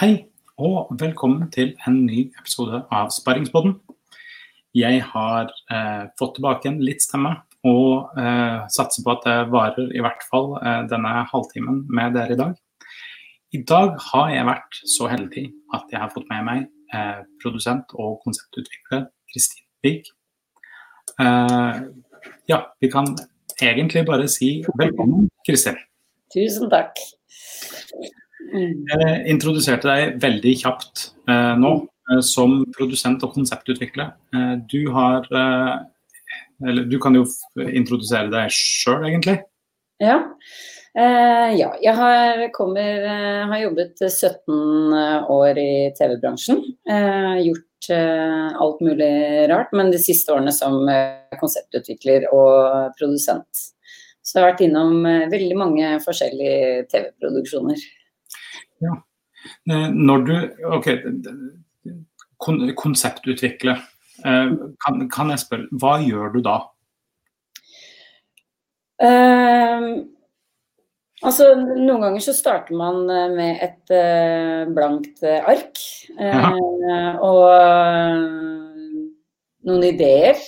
Hei, og velkommen til en ny episode av Sparringspodden. Jeg har eh, fått tilbake en litt stemme, og eh, satser på at det varer i hvert fall eh, denne halvtimen med dere i dag. I dag har jeg vært så heldig at jeg har fått med meg eh, produsent og konseptutvikler Kristin Wiig. Eh, ja, vi kan egentlig bare si velkommen, Kristin. Tusen takk. Jeg introduserte deg veldig kjapt eh, nå eh, som produsent og konseptutvikler. Eh, du har eh, Eller du kan jo introdusere deg sjøl, egentlig. Ja. Eh, ja, jeg har, kommer, eh, har jobbet 17 år i TV-bransjen. Eh, gjort alt mulig rart, men de siste årene som konseptutvikler og produsent. Så jeg har vært innom veldig mange forskjellige TV-produksjoner. Eh, Når du OK, kon konseptutvikler. Eh, Kan, kan jeg spørre, hva gjør du da? Uh, altså, noen ganger så starter man eh, med et uh, blankt ark. eh, og eh, noen ideer.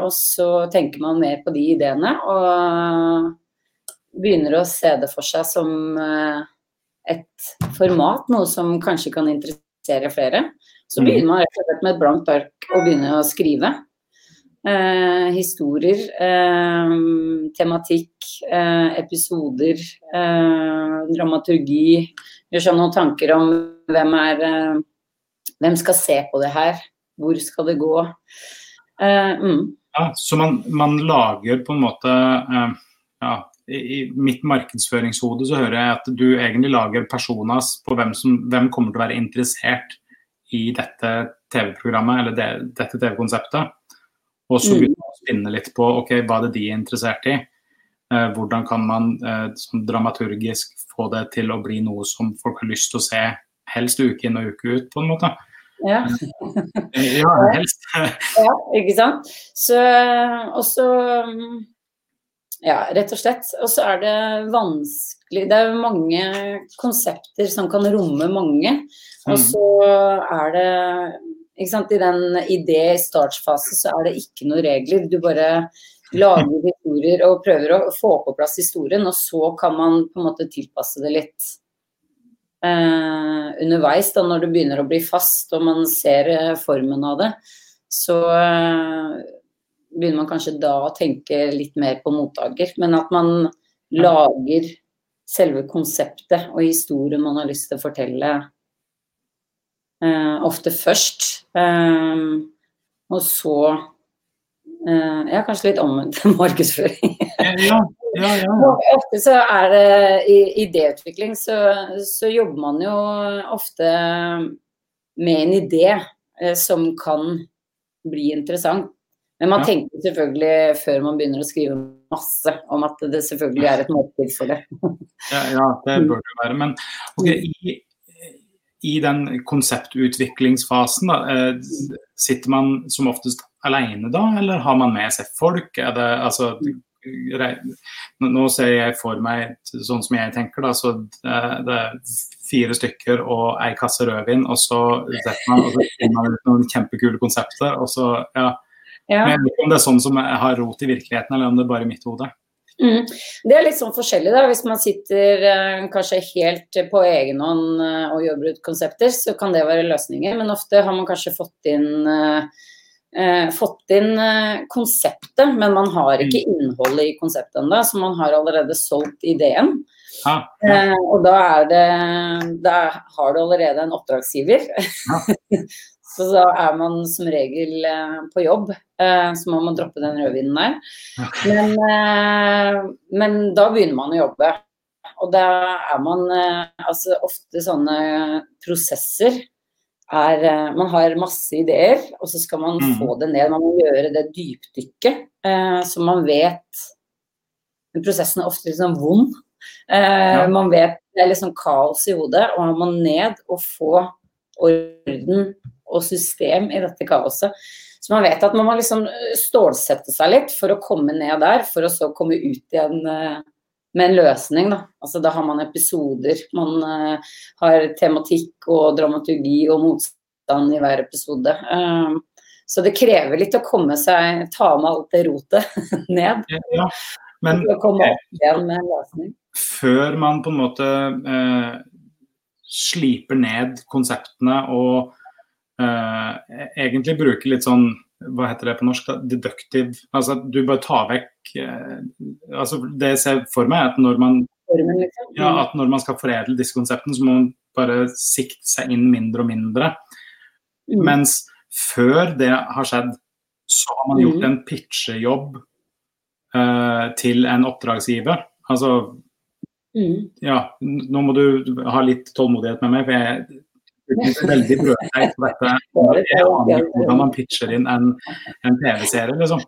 og så tenker man mer på de ideene og begynner å se det for seg som eh, et format, noe som kanskje kan interessere flere. Så begynner man rett og slett med et blankt ark og begynner å skrive. Eh, historier, eh, tematikk, eh, episoder, eh, dramaturgi. Gjør seg noen tanker om hvem er eh, Hvem skal se på det her? Hvor skal det gå? Eh, mm. Ja, så man, man lager på en måte ja, i, mitt markedsføringshode så hører jeg at du egentlig lager personas på hvem, som, hvem kommer til å være interessert i dette TV-programmet eller det, dette TV-konseptet. Og så Mm. begynner man å spinne litt på ok, hva er det de er interessert i. Eh, hvordan kan man eh, sånn dramaturgisk få det til å bli noe som folk har lyst til å se helst uke inn og uke ut, på en måte. Ja. Eh, Ja, helst. Ja, ikke sant. Så, og så mm, Ja, rett og slett. Og så er det vanskelig Det er jo mange konsepter som kan romme mange. Og så er det ikke sant, I den idé-startfase så er det ikke noen regler. Du bare lager historier og prøver å få på plass historien, og så kan man på en måte tilpasse det litt eh, underveis, da, når det begynner å bli fast og man ser eh, formen av det, så eh, begynner man kanskje da å tenke litt mer på mottaker. Men at man lager selve konseptet og historien man har lyst til å fortelle eh, ofte først. Eh, og så eh, Ja, kanskje litt omvendt markedsføring. Ja, ja, ja. Og Ofte så er det i idéutvikling, så, så jobber man jo ofte med en idé eh, som kan bli interessant. Men man Ja. tenker selvfølgelig før man begynner å skrive masse om at det selvfølgelig er et marked for det. Ja, ja, det bør det være. Men okay, i, i den konseptutviklingsfasen, da, eh, sitter man som oftest alene da, eller har man med seg folk? Det, altså, nå- ser jeg for meg, sånn som jeg tenker, da, så det, det er fire stykker og ei kasse rødvin, og så setter man, og så finner man ut noen kjempekule konsepter, og så, ja. Ja. Men jeg vet ikke om det er sånn som har rot i virkeligheten, eller om det er bare er mitt hode. Mm. Det er litt sånn forskjellig, da. Hvis man sitter eh, kanskje helt på egen hånd eh, og jobber ut konsepter, så kan det være løsninger. Men ofte har man kanskje fått inn, eh, eh, fått inn eh, konseptet, men man har ikke innholdet i konseptet ennå, så man har allerede solgt ideen. Ah, ja. Eh, og da er det Da har du allerede en oppdragsgiver. så da er man som regel eh, på jobb. Eh, så må man droppe den rødvinen der. Men, eh, men da begynner man å jobbe. Og da er man altså ofte sånne prosesser er Man har masse ideer, og så skal man mm. få det ned. Man må gjøre det dypdykket, så man vet Men prosessen er ofte litt sånn vond. Ja. Man vet det er sånn kaos i hodet, og man må ned og få orden og system i dette kaoset. Så man vet at man må liksom stålsette seg litt for å komme ned der, for å så komme ut igjen eh, med en løsning. Da. Altså, da har man episoder. Man uh, har tematikk og dramaturgi og motstand i hver episode. Så det krever litt å komme seg, ta med alt det rotet ned. Ja, men å komme opp igjen med en løsning. Før man på en måte eh, sliper ned konseptene og egentlig bruke litt sånn hva heter det på norsk, deductive Altså du bare tar vekk eh, altså Det jeg ser for meg, er at når man liksom. ja, at når man skal foredle disse konseptene, så må man bare sikte seg inn mindre og mindre. Mm. Mens før det har skjedd, så har man gjort Mm. en pitchejobb eh, til en oppdragsgiver. Altså Mm. ja, nå må du ha litt tålmodighet med meg, for jeg veldig brødteit på dette. Jeg aner ikke hvordan man pitcher inn en, en TV-serie, liksom.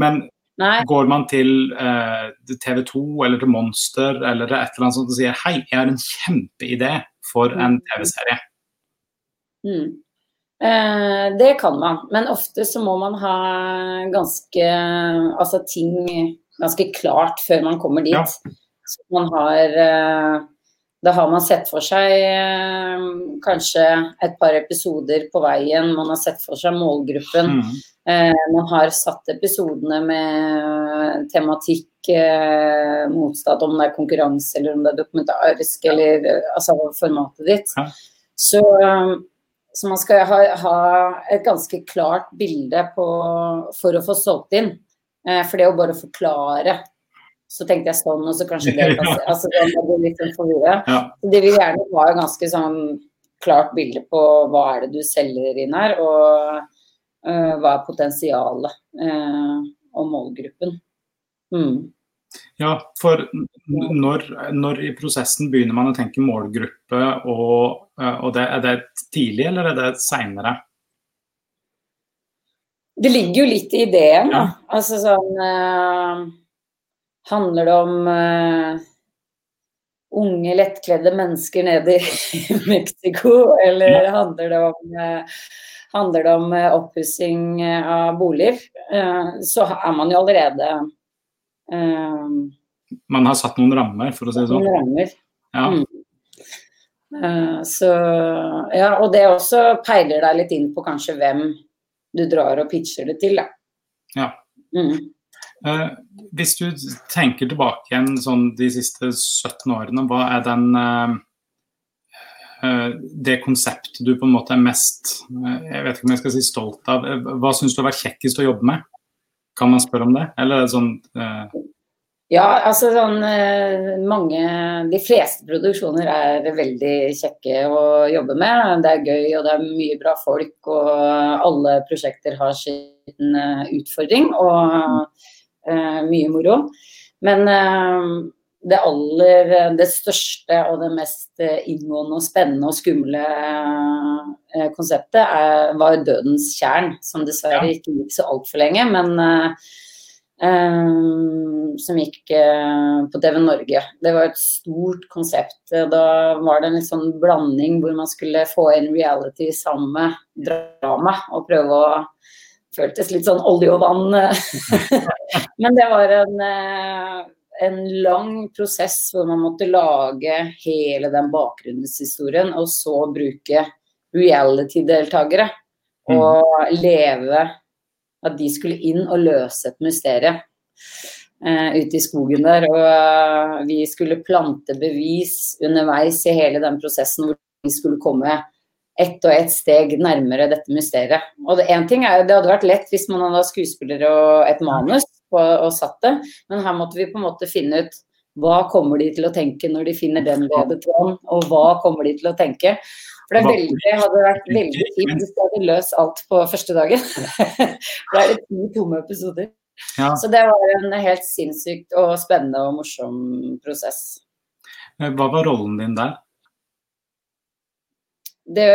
Men Nei. går man til eh, TV 2 eller til Monster eller til et eller annet sånt og sier hei, jeg har en kjempeidé for en TV-serie. Mm. Eh, det kan man, men ofte så må man ha ganske altså ting ganske klart før man kommer dit. Ja. Så man har eh, Da har man sett for seg eh, kanskje et par episoder på veien, man har sett for seg målgruppen. Mm. Eh, man har satt episodene med tematikk, eh, motstand, om det er konkurranse eller om det er dokumentarisk, eller eh, altså formatet ditt. Ja. Så, eh, så man skal ha, ha et ganske klart bilde på, for å få solgt inn. Eh, for det å bare forklare så tenkte jeg sånn, og så kanskje det Ja. altså, det forvirret. Ja. De vil gjerne ha et ganske sånn klart bilde på hva er det du selger inn her, og uh, hva er potensialet uh, og målgruppen. Mm. ja, for når, når i prosessen begynner man å tenke målgruppe, og, eh, og det, er det tidlig eller er det seinere? Det ligger jo litt i ideen. Ja. Altså sånn Handler det om uh, unge, lettkledde mennesker nede i Mexico, eller handler det om øh, Handler det om øh, oppussing av boliger, så er man jo allerede øh, Man har satt noen rammer, for å si det sånn. rammer. Ja. Mm. Uh, så ja, og det også peiler deg litt inn på kanskje hvem du drar og pitcher det til, da. Ja. Mm. Eh, hvis du tenker tilbake igjen sånn de siste 17 årene, hva er den eh, eh, det konseptet du på en måte er mest Jeg vet ikke om jeg skal si stolt av. Hva syns du har vært kjekkest å jobbe med? Kan man spørre om det? Eller er det sånn eh, Ja, altså sånn mange De fleste produksjoner er veldig kjekke å jobbe med. Det er gøy, og det er mye bra folk, og alle prosjekter har sin utfordring og mye moro. Men eh, det aller det største og det mest eh, inngående og spennende og skumle eh, konseptet er, var Dødens tjern, som dessverre Ja. ikke gikk så altfor lenge, men eh, eh, som gikk eh, på TV Norge. Det var et stort konsept. Da var det en litt sånn blanding hvor man skulle få inn reality sammen med drama og prøve å Føltes litt sånn olje og vann. Men det var en, eh, en lang prosess hvor man måtte lage hele den bakgrunnshistorien, og så bruke reality-deltakere. Og leve At de skulle inn og løse et mysterium uh, ute i skogen der. Og uh, vi skulle plante bevis underveis i hele den prosessen hvor vi skulle komme ett og ett steg nærmere dette mysteriet. Og det, en ting er, det hadde vært lett hvis man hadde skuespillere og et manus på, og satt det, men her måtte vi på en måte finne ut hva kommer de til å tenke når de finner den røde tråden, og hva kommer de til å tenke. For det, veldig, hadde vært veldig fint hvis de hadde løst alt på første dagen. da er det ti tomme episoder. Ja. Så det var en helt sinnssykt og spennende og morsom prosess. Eh, Hva var rollen din der? Det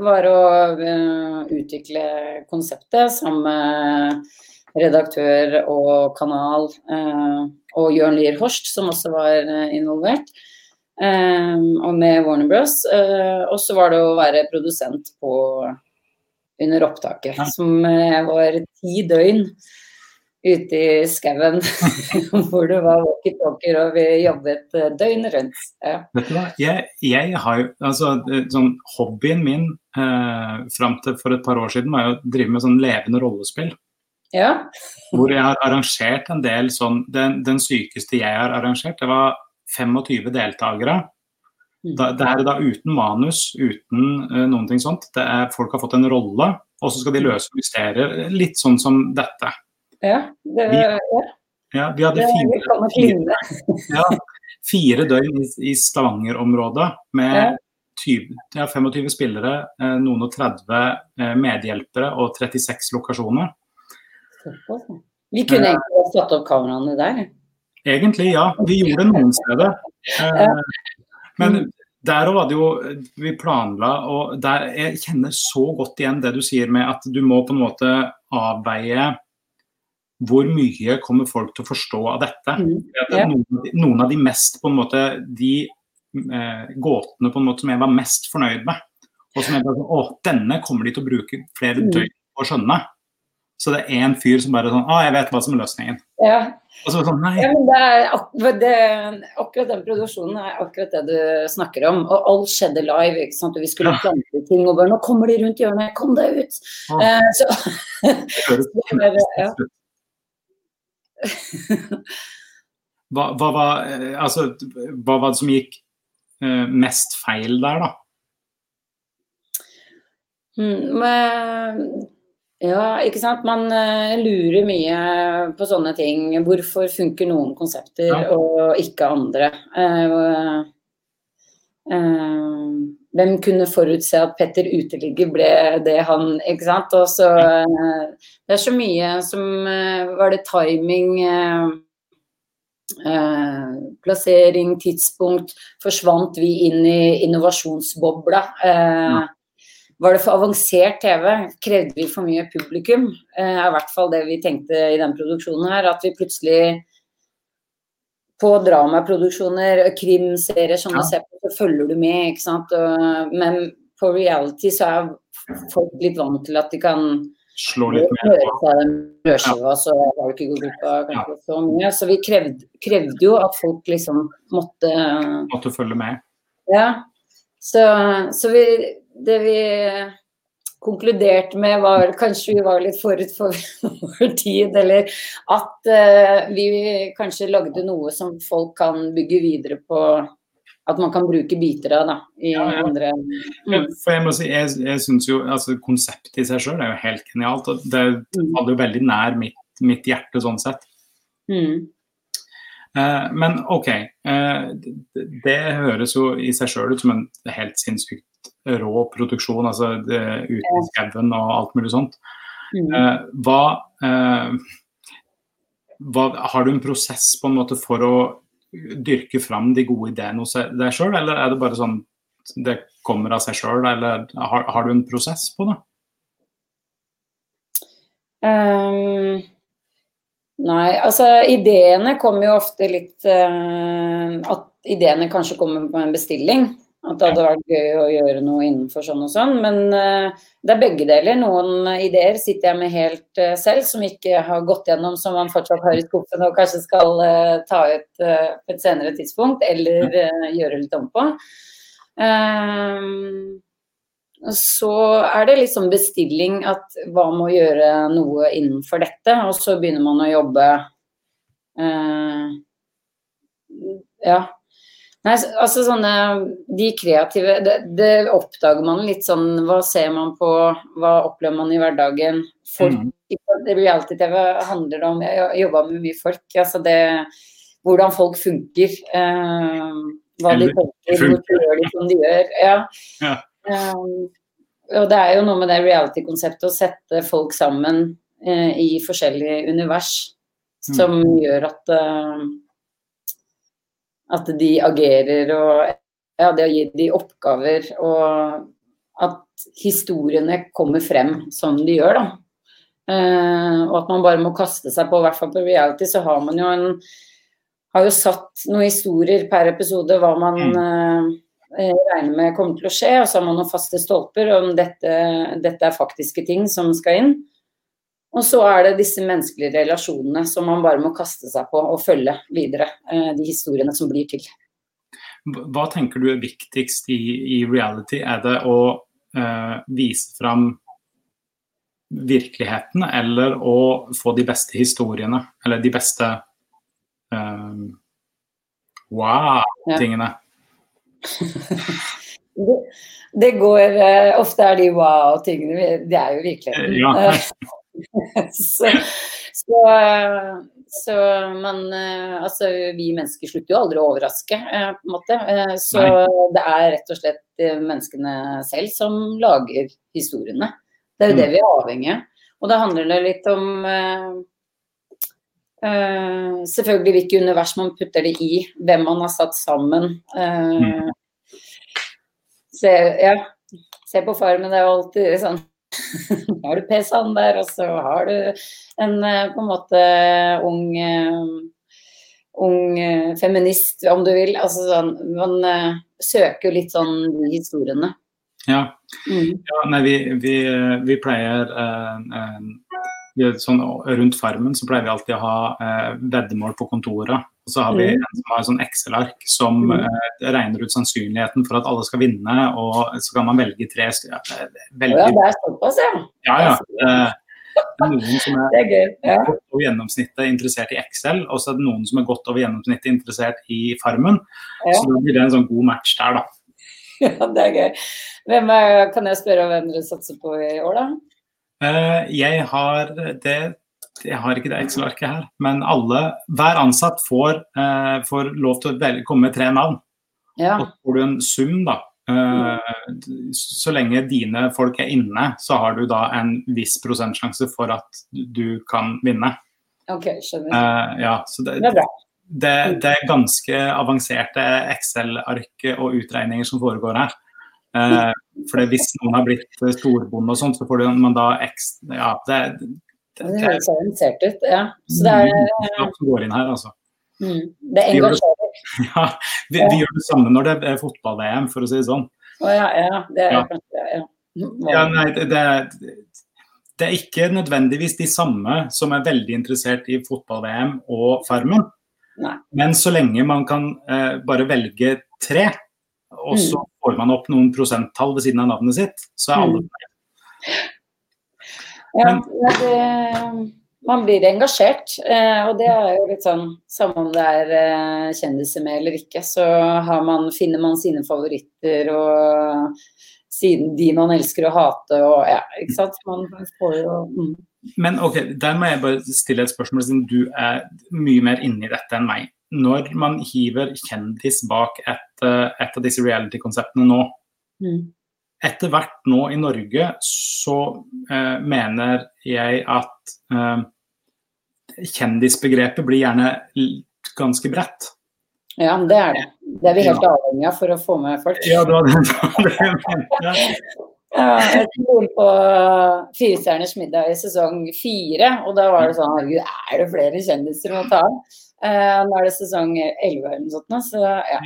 var å eh, utvikle konseptet sammen med redaktør og kanal, eh, og Jørn Lier Horst, som også var eh, involvert. og med Warner Bros. Og så var det å være produsent på under opptaket, som var ti døgn ute i skauen hvor det var walkietalkier og vi jobbet eh, døgnet rundt. Ja. Vet du hva, jeg, jeg har jo altså sånn Hobbyen min eh, fram til for et par år siden var jo å drive med sånn levende rollespill. Ja. Hvor jeg har arrangert en del sånn Den, den sykeste jeg har arrangert, det var 25 deltakere. Mm. Da, det er da uten manus, uten uh, noen ting sånt. Det er, folk har fått en rolle, og så skal de løse mysterier. Litt sånn som dette. Ja, det, ja. Ja, vi hadde fire, fire, vi ja, fire døgn i, i Stavanger-området med Ja. 20, ja, 25 spillere, eh, noen og 30 eh, medhjelpere og 36 lokasjoner. Vi kunne egentlig ha satt opp kameraene der. Egentlig, ja. Vi gjorde det noen steder. Eh, men der var det jo Vi planla, og der jeg kjenner så godt igjen det du sier med at du må på en måte avveie hvor mye kommer folk til å forstå av dette. Mm. Det noen, noen av de mest på en måte de eh, gåtene på en måte som jeg var mest fornøyd med. Og som jeg bare sånn, Å, denne kommer de til å bruke flere Mm. døgn på å skjønne. Så det er en fyr som bare sånn Å, jeg vet hva som er løsningen. Ja. Og så sånn. Ja, men det er ak det, akkurat den produksjonen er akkurat det du snakker om. Og alt skjedde live. ikke sant? Og vi skulle Ja. plante ting og bare Nå kommer de rundt hjørnet, kom deg ut! Ja. Eh, så, Det det ja. Hva, hva, var, eh, altså, hva var det som gikk eh, mest feil der, da? Mm, men, ja, ikke sant. Man eh, lurer mye på sånne ting. Hvorfor funker noen konsepter Ja. og ikke andre? Uh, eh, hvem kunne forutse at Petter uteligger ble det han Ikke sant. Og så Det er så mye som eh, Var det timing? eh, eh, plassering, tidspunkt. Forsvant vi inn i innovasjonsbobla? Eh, var det for avansert TV? Krevde vi for mye publikum? Eh, er i hvert fall det vi tenkte i den produksjonen her. At vi plutselig på dramaproduksjoner, krimserier som Ja. ser på, så følger du med, ikke sant. Men på reality så er folk litt vant til at de kan Slå litt mer på? brødskiva, så har du ikke gått glipp av kanskje så mye. Så vi krevde, krevde jo at folk liksom måtte Måtte følge med? ja, så, så vi, det vi konkluderte med var kanskje vi var litt forut for vår tid, eller at uh, vi kanskje lagde noe som folk kan bygge videre på. At man kan bruke biter av da, i Ja, ja. andre mm. For jeg må si, jeg, jeg synes jo altså, Konseptet i seg sjøl er jo helt genialt. og Det faller jo veldig nær mitt, mitt hjerte sånn sett. mm. Eh, men OK. Eh, det, det høres jo i seg sjøl ut som en helt sinnssykt rå produksjon. altså det, uten skauen og alt mulig sånt. Mm. Eh, hva, eh, hva Har du en prosess på en måte for å dyrke fram de gode ideene hos deg sjøl, eller er det bare sånn det kommer av seg sjøl, eller har, har du en prosess på det? Um, nei, altså ideene kommer jo ofte litt uh, At ideene kanskje kommer på en bestilling. At det hadde vært gøy å gjøre noe innenfor sånn og sånn. Men eh, det er begge deler. Noen ideer sitter jeg med helt eh, selv, som ikke har gått gjennom, som man fortsatt har i skuffen og kanskje skal eh, ta ut på et senere tidspunkt, eller gjøre litt om på. Ehm, så er det liksom bestilling at hva må gjøre noe innenfor dette, og så begynner man å jobbe Ja. Nei, altså sånne De kreative det, det oppdager man litt sånn Hva ser man på, hva opplever man i hverdagen? Folk, Mhm. Reality-TV handler det om Jeg har jobba med mye folk. Altså det Hvordan folk funker. Eh, hva de tenker, hvorfor gjør de som de gjør. Ja. Ja. Um, og det er jo noe med det reality-konseptet å sette folk sammen eh, i forskjellige univers som gjør at eh, at de agerer og ja, det å gi de oppgaver og at historiene kommer frem som de gjør, da. Eh, og at man bare må kaste seg på, i hvert fall på reality, så har man jo en har jo satt noen historier per episode hva man eh, regner med kommer til å skje, og så har man noen faste stolper om dette, dette er faktiske ting som skal inn. Og så er det disse menneskelige relasjonene som man bare må kaste seg på og følge videre. Eh, de historiene som blir til. Hva tenker du er viktigst i, i reality? Er det å uh, vise fram virkeligheten, eller å få de beste historiene? Eller de beste uh, wow-tingene? Ja. det, det, går uh, Ofte er de wow-tingene Det er jo virkeligheten. Ja. så, så, så, man Altså, vi mennesker slutter jo aldri å overraske, eh, på en måte. Eh, så Nei. det er rett og slett eh, menneskene selv som lager historiene. Det er jo mm. det vi er avhengig av. Og da handler det litt om Uh, selvfølgelig hvilke univers man putter det i, hvem man har satt sammen. Uh, mm. se, ja, se på Farmen, det er jo alltid sånn har du PC-en der, og så har du en eh, på en måte ung, eh, ung eh, feminist, om du vil. Altså sånn, man søker litt sånn de historiene. Ja. Mm. ja nei, vi, vi, vi pleier uh, sånn, Rundt Farmen så pleier vi alltid å ha eh, veddemål på kontoret. Og så har vi mm. en som har sånn Excel-ark som uh, regner ut sannsynligheten for at alle skal vinne, og så kan man velge tre ja, det er såpass, ja. Ja, ja. er noen som er, er gøy, ja. godt over gjennomsnittet interessert i Excel, og så er det noen som er godt over gjennomsnittet interessert i Farmen. Ja. Så da blir det en sånn god match der, da. Ja, det er gøy. Hvem er, kan jeg spørre hvem dere satser på i år, da? Uh, jeg har det jeg har ikke det Excel-arket her, men alle, hver ansatt får, eh, får lov til å velge, komme med tre navn. Ja. Og så får du en sum, da. Eh, så lenge dine folk er inne, så har du da en viss prosentsjanse for at du kan vinne. Ok, skjønner. Eh, ja, så det, det, er det, det, er ganske avanserte Excel-ark og utregninger som foregår her. Uh, for Hvis noen har blitt storbonde og sånt, så får man da ekstra Ja, det, det høres avansert ut, ja. Så det er mm, som går inn her, altså. Mm, det engasjerer. Ja, vi, vi, gjør det samme når det er fotball-VM, for å si det sånn. Å ja, ja. Det er ja. kanskje ja. ja nei, det, det, er ikke nødvendigvis de samme som er veldig interessert i fotball-VM og Farmen. Nei. Men så lenge man kan eh, bare velge tre, og så mm. får man opp noen prosenttall ved siden av navnet sitt, så er alle med. Ja, det, man blir engasjert. Eh, og det er jo litt sånn samme om det er eh, kjendiser med eller ikke, så man, finner man sine favoritter og siden de man elsker å hate og ja, ikke sant. Man får jo mm. Men ok, der må jeg bare stille et spørsmål, siden du er mye mer inne i dette enn meg. Når man hiver kjendis bak et, eh, et av disse reality-konseptene nå, mm etter hvert nå i Norge så eh, mener jeg at eh, kjendisbegrepet blir gjerne ganske bredt. Ja, det er det. Det er vi helt ja. avhengig av for å få med folk. Ja, det var det, det jeg mente. Ja, jeg sto på Firestjerners middag i sesong fire, og da var det sånn Herregud, er det flere kjendiser å ta av? Eh, nå er det sesong elleve eller noe sånt, så ja.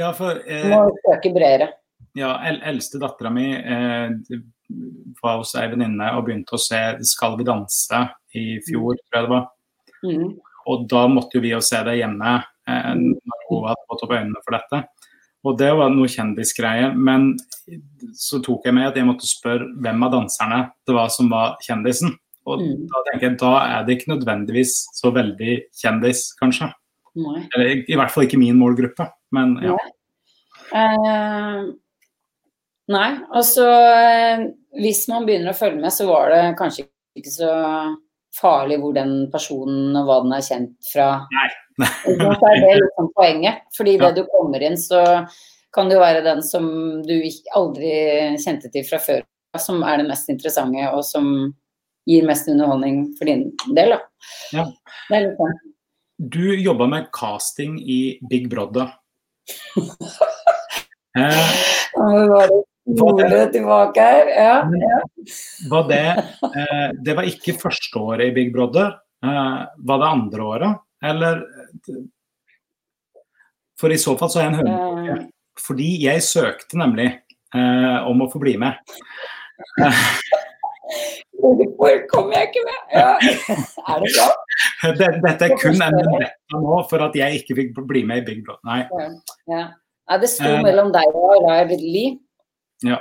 ja for, eh, Må søke bredere ja, eldste dattera mi eh, var hos ei venninne og begynte å se 'Skal vi danse' i fjor, tror jeg det var. Mm. Og da måtte jo vi jo se det hjemme eh, når hun hadde fått opp øynene for dette. Og det var noe kjendisgreie. Men så tok jeg med at jeg måtte spørre hvem av danserne det var som var kjendisen. Og mm. da tenker jeg da er det ikke nødvendigvis så veldig kjendis, kanskje. Nei. Eller i, hvert fall ikke min målgruppe, men ja. Uh, Nei, altså eh, hvis man begynner å følge med, så var det kanskje ikke så farlig hvor den personen og hva den er kjent fra. Nei. så er det liksom poenget. Fordi det du kommer inn, så kan det jo være den som du aldri kjente til fra før, som er det mest interessante, og som gir mest underholdning for din del. Da. Ja. Det er litt sånn. Du jobba med casting i Big Brother. eh, Hodet tilbake her, ja. Var det, eh, det var ikke første året i Big Brother. Eh, var det andre året, eller For i så fall så er jeg en høne. Fordi jeg søkte nemlig eh, om å få bli med. Hvorfor kom jeg ikke med? Ja. Er det bra? Dette er kun en vendetta nå for at jeg ikke fikk bli med i Big Brother. Nei. Ja. ja. det sto mellom deg og Rai Lee. Ja.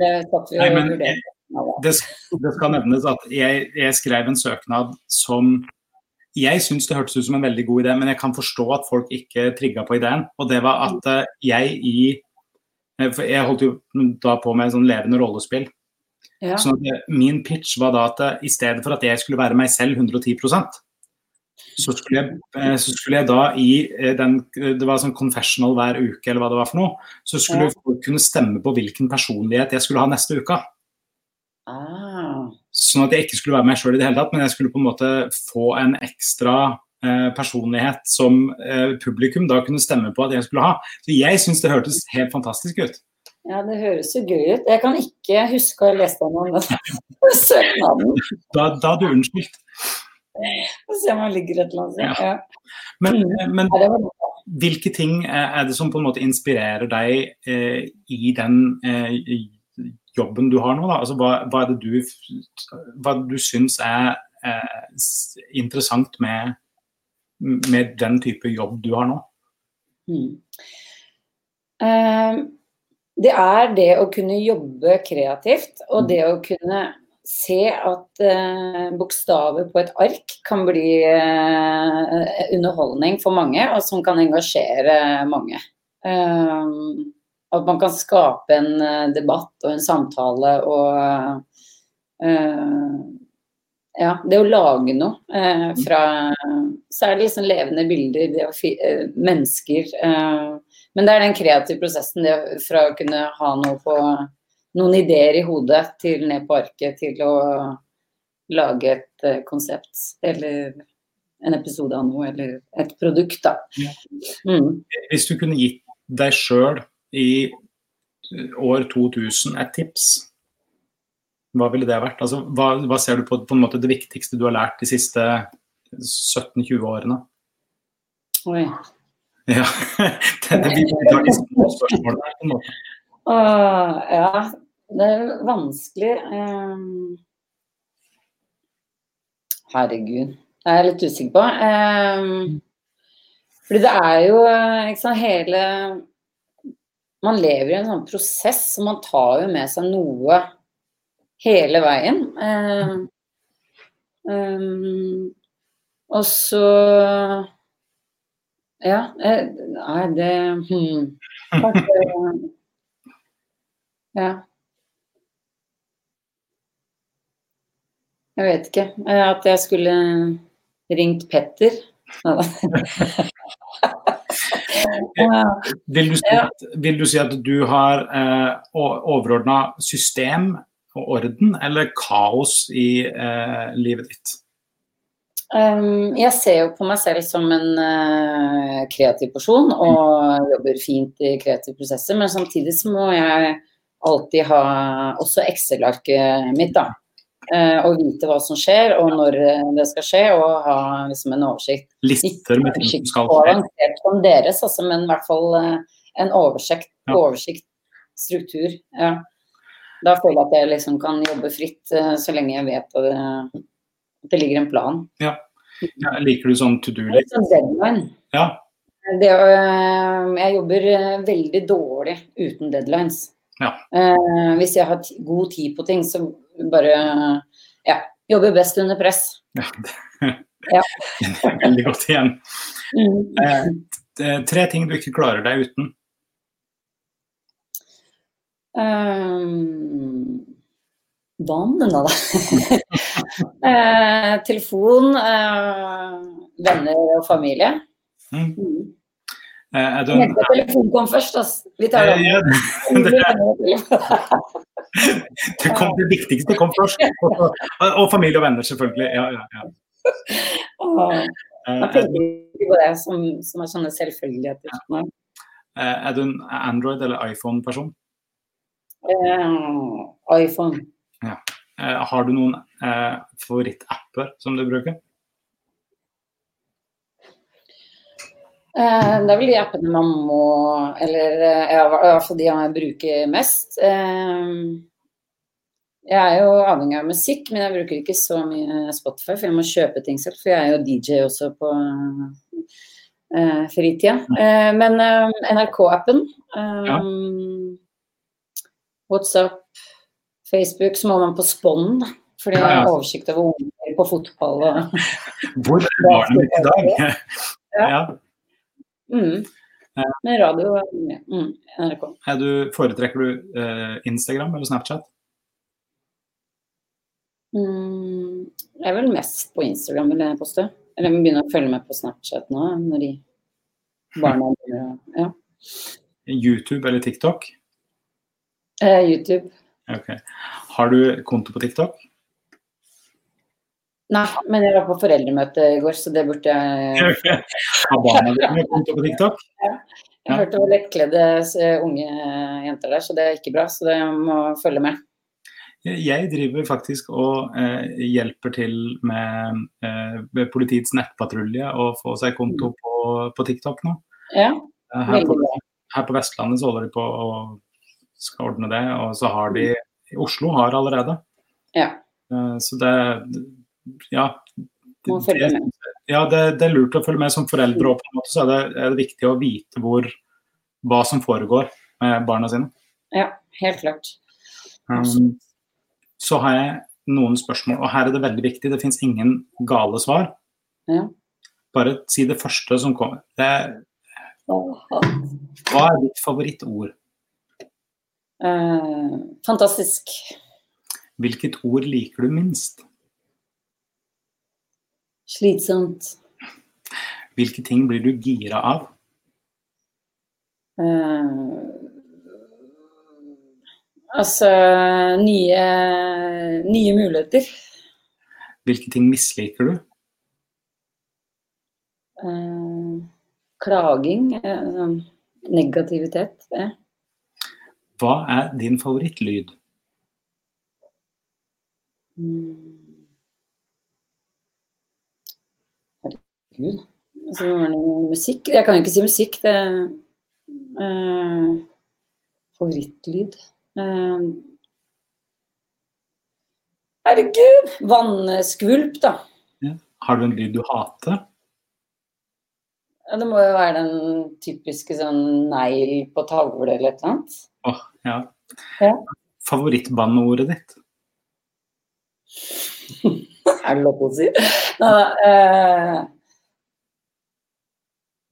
Det satt vi. Det, det, skal nevnes at jeg, jeg, skrev en søknad som jeg syns det hørtes ut som en veldig god idé, men jeg kan forstå at folk ikke trigga på ideen. Og det var at eh, jeg i For jeg holdt jo da på med sånn levende rollespill. Ja. Så min pitch var da at eh, i stedet for at jeg skulle være meg selv 110 så skulle, jeg, eh, så skulle jeg da i den Det var sånn confessional hver uke, eller hva det var for noe. Så skulle ja. folk kunne stemme på hvilken personlighet jeg skulle ha neste uke. Ah. Sånn at jeg ikke skulle være meg sjøl i det hele tatt, men jeg skulle på en måte få en ekstra eh, personlighet som eh, publikum da kunne stemme på at jeg skulle ha. Så jeg syns det hørtes helt fantastisk ut. Ja, det høres jo gøy ut. Jeg kan ikke huske å ha lest om den søknaden. Da, da du unnskyldt. Få se om han ligger et eller annet sted. Ja. Men, mm. men hvilke ting er det som på en måte inspirerer deg eh, i den eh, jobben du har nå? Da? Altså, hva, hva, er det du, hva du syns er eh, interessant med, med, den type jobb du har nå? Mm. Uh, det er det å kunne jobbe kreativt, og det å kunne se at eh, bokstaver på et ark kan bli eh, underholdning for mange, og som kan engasjere mange. Eh, at man kan skape en uh, debatt og en samtale og uh, Ja, det å lage noe uh, fra det liksom levende bilder, det å mennesker. men det er den kreative prosessen det fra å kunne ha noe på noen ideer i hodet til ned på arket til å lage et konsept eller en episode av noe eller et produkt, da. Mm. Hvis du kunne gitt deg sjøl i år 2000 et tips, hva ville det vært? Altså, hva, hva, ser du på, på en måte det viktigste du har lært de siste 17-20 årene? Oi. Ja, det, det blir de små spørsmålene her. på en måte. Uh, ja, det er vanskelig. Um, herregud, det er jeg litt usikker på. Um, fordi det er jo ikke sant, hele man lever i en sånn prosess, så man tar jo med seg noe hele veien. Um, um, og så Ja, eh, nei, det hmm, Ja. Jeg vet ikke. Eh, at jeg skulle ringt Petter. Vil du, si at, vil du si at du har eh, overordna system og orden, eller kaos i eh, livet ditt? Um, jeg ser jo på meg selv som en uh, kreativ person og jobber fint i kreative prosesser, men samtidig så må jeg alltid ha også Excel-arket mitt, da. Uh, og vite hva som skjer, og når eh, det skal skje, og ha liksom, en oversikt. Lister med ting som skal skje. Ikke som deres, altså, men i hvert fall uh, en oversikt, ja. oversikt, struktur. Ja. Da føler jeg at jeg liksom kan jobbe fritt så lenge jeg vet at det, at det ligger en plan. Ja. ja liker du sånn to do-list? Deadline. Ja. Det, jeg jobber veldig dårlig uten deadlines. Ja. hvis jeg har god tid på ting, så bare ja, jobber best under press. Ja, det er veldig godt igjen. Mm. Eh, tre ting du ikke klarer deg uten? Um, vann, da. eh, telefon, eh, venner og familie. Mm. Eh, er. Telefonen kom først, altså. Vi tar det. Ja, det, det, kom, det viktigste kom først. Og, familie og venner, selvfølgelig. Ja, ja, ja. Jeg tenker på det som, som er sånne selvfølgeligheter. Ja. Eh, er du en Android- eller iPhone-person? Uh, iPhone. Ja. Uh, har du noen uh, favorittapper som du bruker? Det er vel de appene man må Eller eh, i hvert fall de jeg bruker mest. Eh, Jeg er jo avhengig av musikk, men jeg bruker ikke så mye Spotify, for jeg må kjøpe ting selv. For jeg er jo DJ også på uh, fritida. Men NRK-appen, Ja. WhatsApp, Facebook, så må man på for Fordi jeg har oversikt over unger på fotball og Hvor er barnet i dag? Ja. Mm. Med radio ja. mm, NRK. Du, foretrekker du eh, Instagram eller Snapchat? Mm, jeg er vel mest på Instagram, vil jeg påstå. Eller jeg må begynne å følge med på Snapchat nå, når de barna begynner Ja. YouTube eller TikTok? Eh, YouTube. Okay. Har du konto på TikTok? Nei, men jeg var på foreldremøte i går, så det burde jeg Har barna dine konto på TikTok? Jeg hørte det var lettkledde eh, unge jenter der, så det er ikke bra. Så det må følge med. Jeg driver faktisk og eh, hjelper til med eh, med politiets nettpatrulje å få seg konto på, på TikTok nå. Ja, Eh, Her på, her på Vestlandet så holder de på å skal ordne det, og så har de Oslo har allerede. Ja. Eh, Så det Ja. det. Ja, det, det er lurt å følge med som foreldre, òg. så er det, er det viktig å vite hvor, hva som foregår med barna sine. Ja, helt klart. Um, så har jeg noen spørsmål, og her er det veldig viktig. Det fins ingen gale svar. Ja. Bare si det første som kommer. Det, er- hva er ditt favorittord? Uh, fantastisk. Hvilket ord liker du minst? Slitsomt. Hvilke ting blir du gira av? Uh, altså nye, nye muligheter. Hvilke ting misliker du? Uh, klaging. sånn negativitet. Ja. Hva er din favorittlyd? Mm. Herregud. Altså, var det musikk? Jeg kan jo ikke si musikk. Det uh, Favorittlyd Uh, Herregud! Vannskvulp, da. Har du en lyd du hater? Ja, det må jo være den typiske sånn negl på tavle eller et eller annet. Åh, ja. Ja. Favorittbanneordet ditt? Er det lov å si? Nå, da, eh,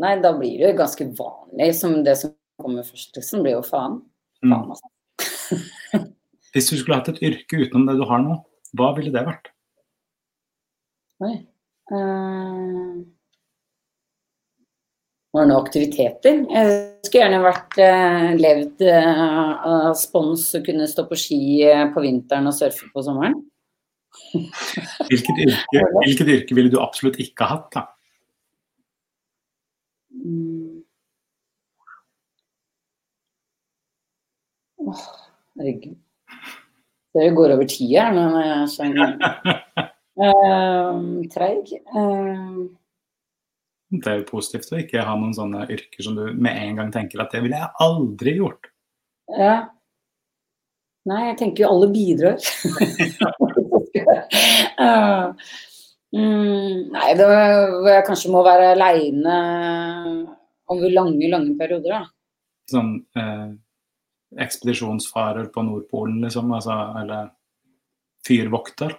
nei, da blir det jo ganske vanlig. Som det som kommer først, liksom, blir jo faen. Mm. faen altså. Hvis du skulle hatt et yrke utenom det du har nå, hva ville det vært? Oi. Uh... var det noen aktiviteter? Jeg skulle gjerne vært uh, levd av av spons og kunne stå på ski eh, på vinteren og surfe på sommeren. Hvilket yrke, hvilket yrke ville du absolutt ikke hatt? da? Åh, herregud. Det går over tida her nå når jeg er sånn eh, treig. Uh, Det er jo positivt å ikke ha noen sånne yrker som du med en gang tenker at det ville jeg aldri gjort. ja. Nei, jeg tenker jo alle bidrar. uh, mm, nei, det var, jeg kanskje må være aleine over lange, lange perioder, da. Sånn eh, ekspedisjonsfarer på Nordpolen, liksom. Altså, eller fyrvokter.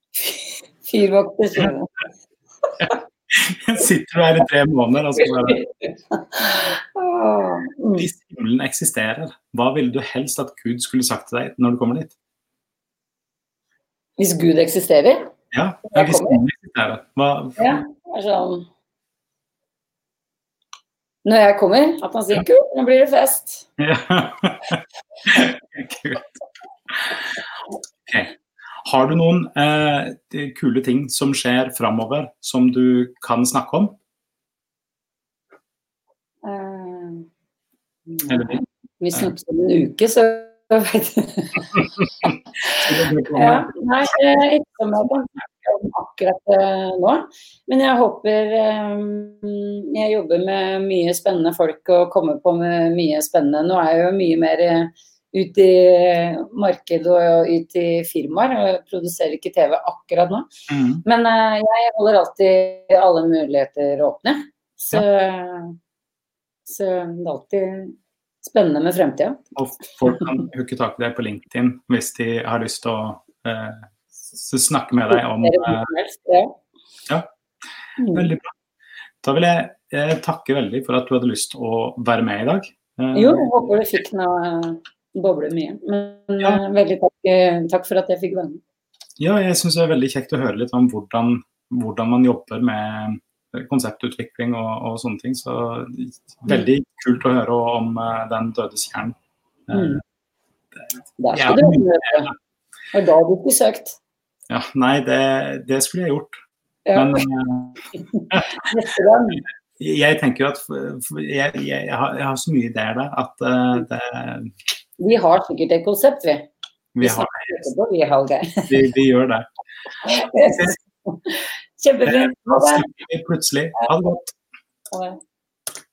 Fyrvokter, sier du. Sitter du her i tre måneder og skal mm. Hvis himmelen eksisterer, hva ville du helst at Gud skulle sagt til deg når du kommer dit? Hvis Gud eksisterer? Ja, ja hvis Gud eksisterer. Hva, Ja. Sånn Når jeg kommer, at han sier 'kult, nå blir det fest'. Ja. Kult. Okay. Har du noen eh, kule ting som skjer framover som du kan snakke om? Uh, Eller nei. Vi snakkes om en uke, så Ja. Nei, eh, ikke som jeg kan om akkurat eh, nå. Men jeg håper eh, Jeg jobber med mye spennende folk og kommer på med mye spennende. Nå er jeg jo mye mer ut i markedet og ut i firmaer. Jeg produserer ikke TV akkurat nå. Mm. Men jeg holder alltid alle muligheter åpne. Så, så det er alltid spennende med fremtida. Og folk kan hooke tak i deg på LinkedIn hvis de har lyst til å eh, snakke med deg om eh, ja. Mm. Veldig bra. Da vil jeg eh, takke veldig for at du hadde lyst til å være med i dag. Eh, Jo, jeg håper du fikk noe boble mye. Men Ja. eh, veldig takk, eh, takk for at jeg fikk være med. Ja, jeg syns det er veldig kjekt å høre litt om hvordan, hvordan man jobber med konseptutvikling og, og sånne ting. Så veldig kult å høre om uh, Den dødes jern. Eh, Mm. Der Ja, skal du høre. Og da hadde du ikke søkt. ja, nei, det, det skulle jeg gjort. Ja, Men eh, jeg tenker jo at jeg, jeg, jeg, har, jeg har så mye ideer der at uh, det, Vi har sikkert et konsept, vi. vi, har, det. vi, vi, vi gjør det. Kjempefint. Da det. vi plutselig. Ha det godt.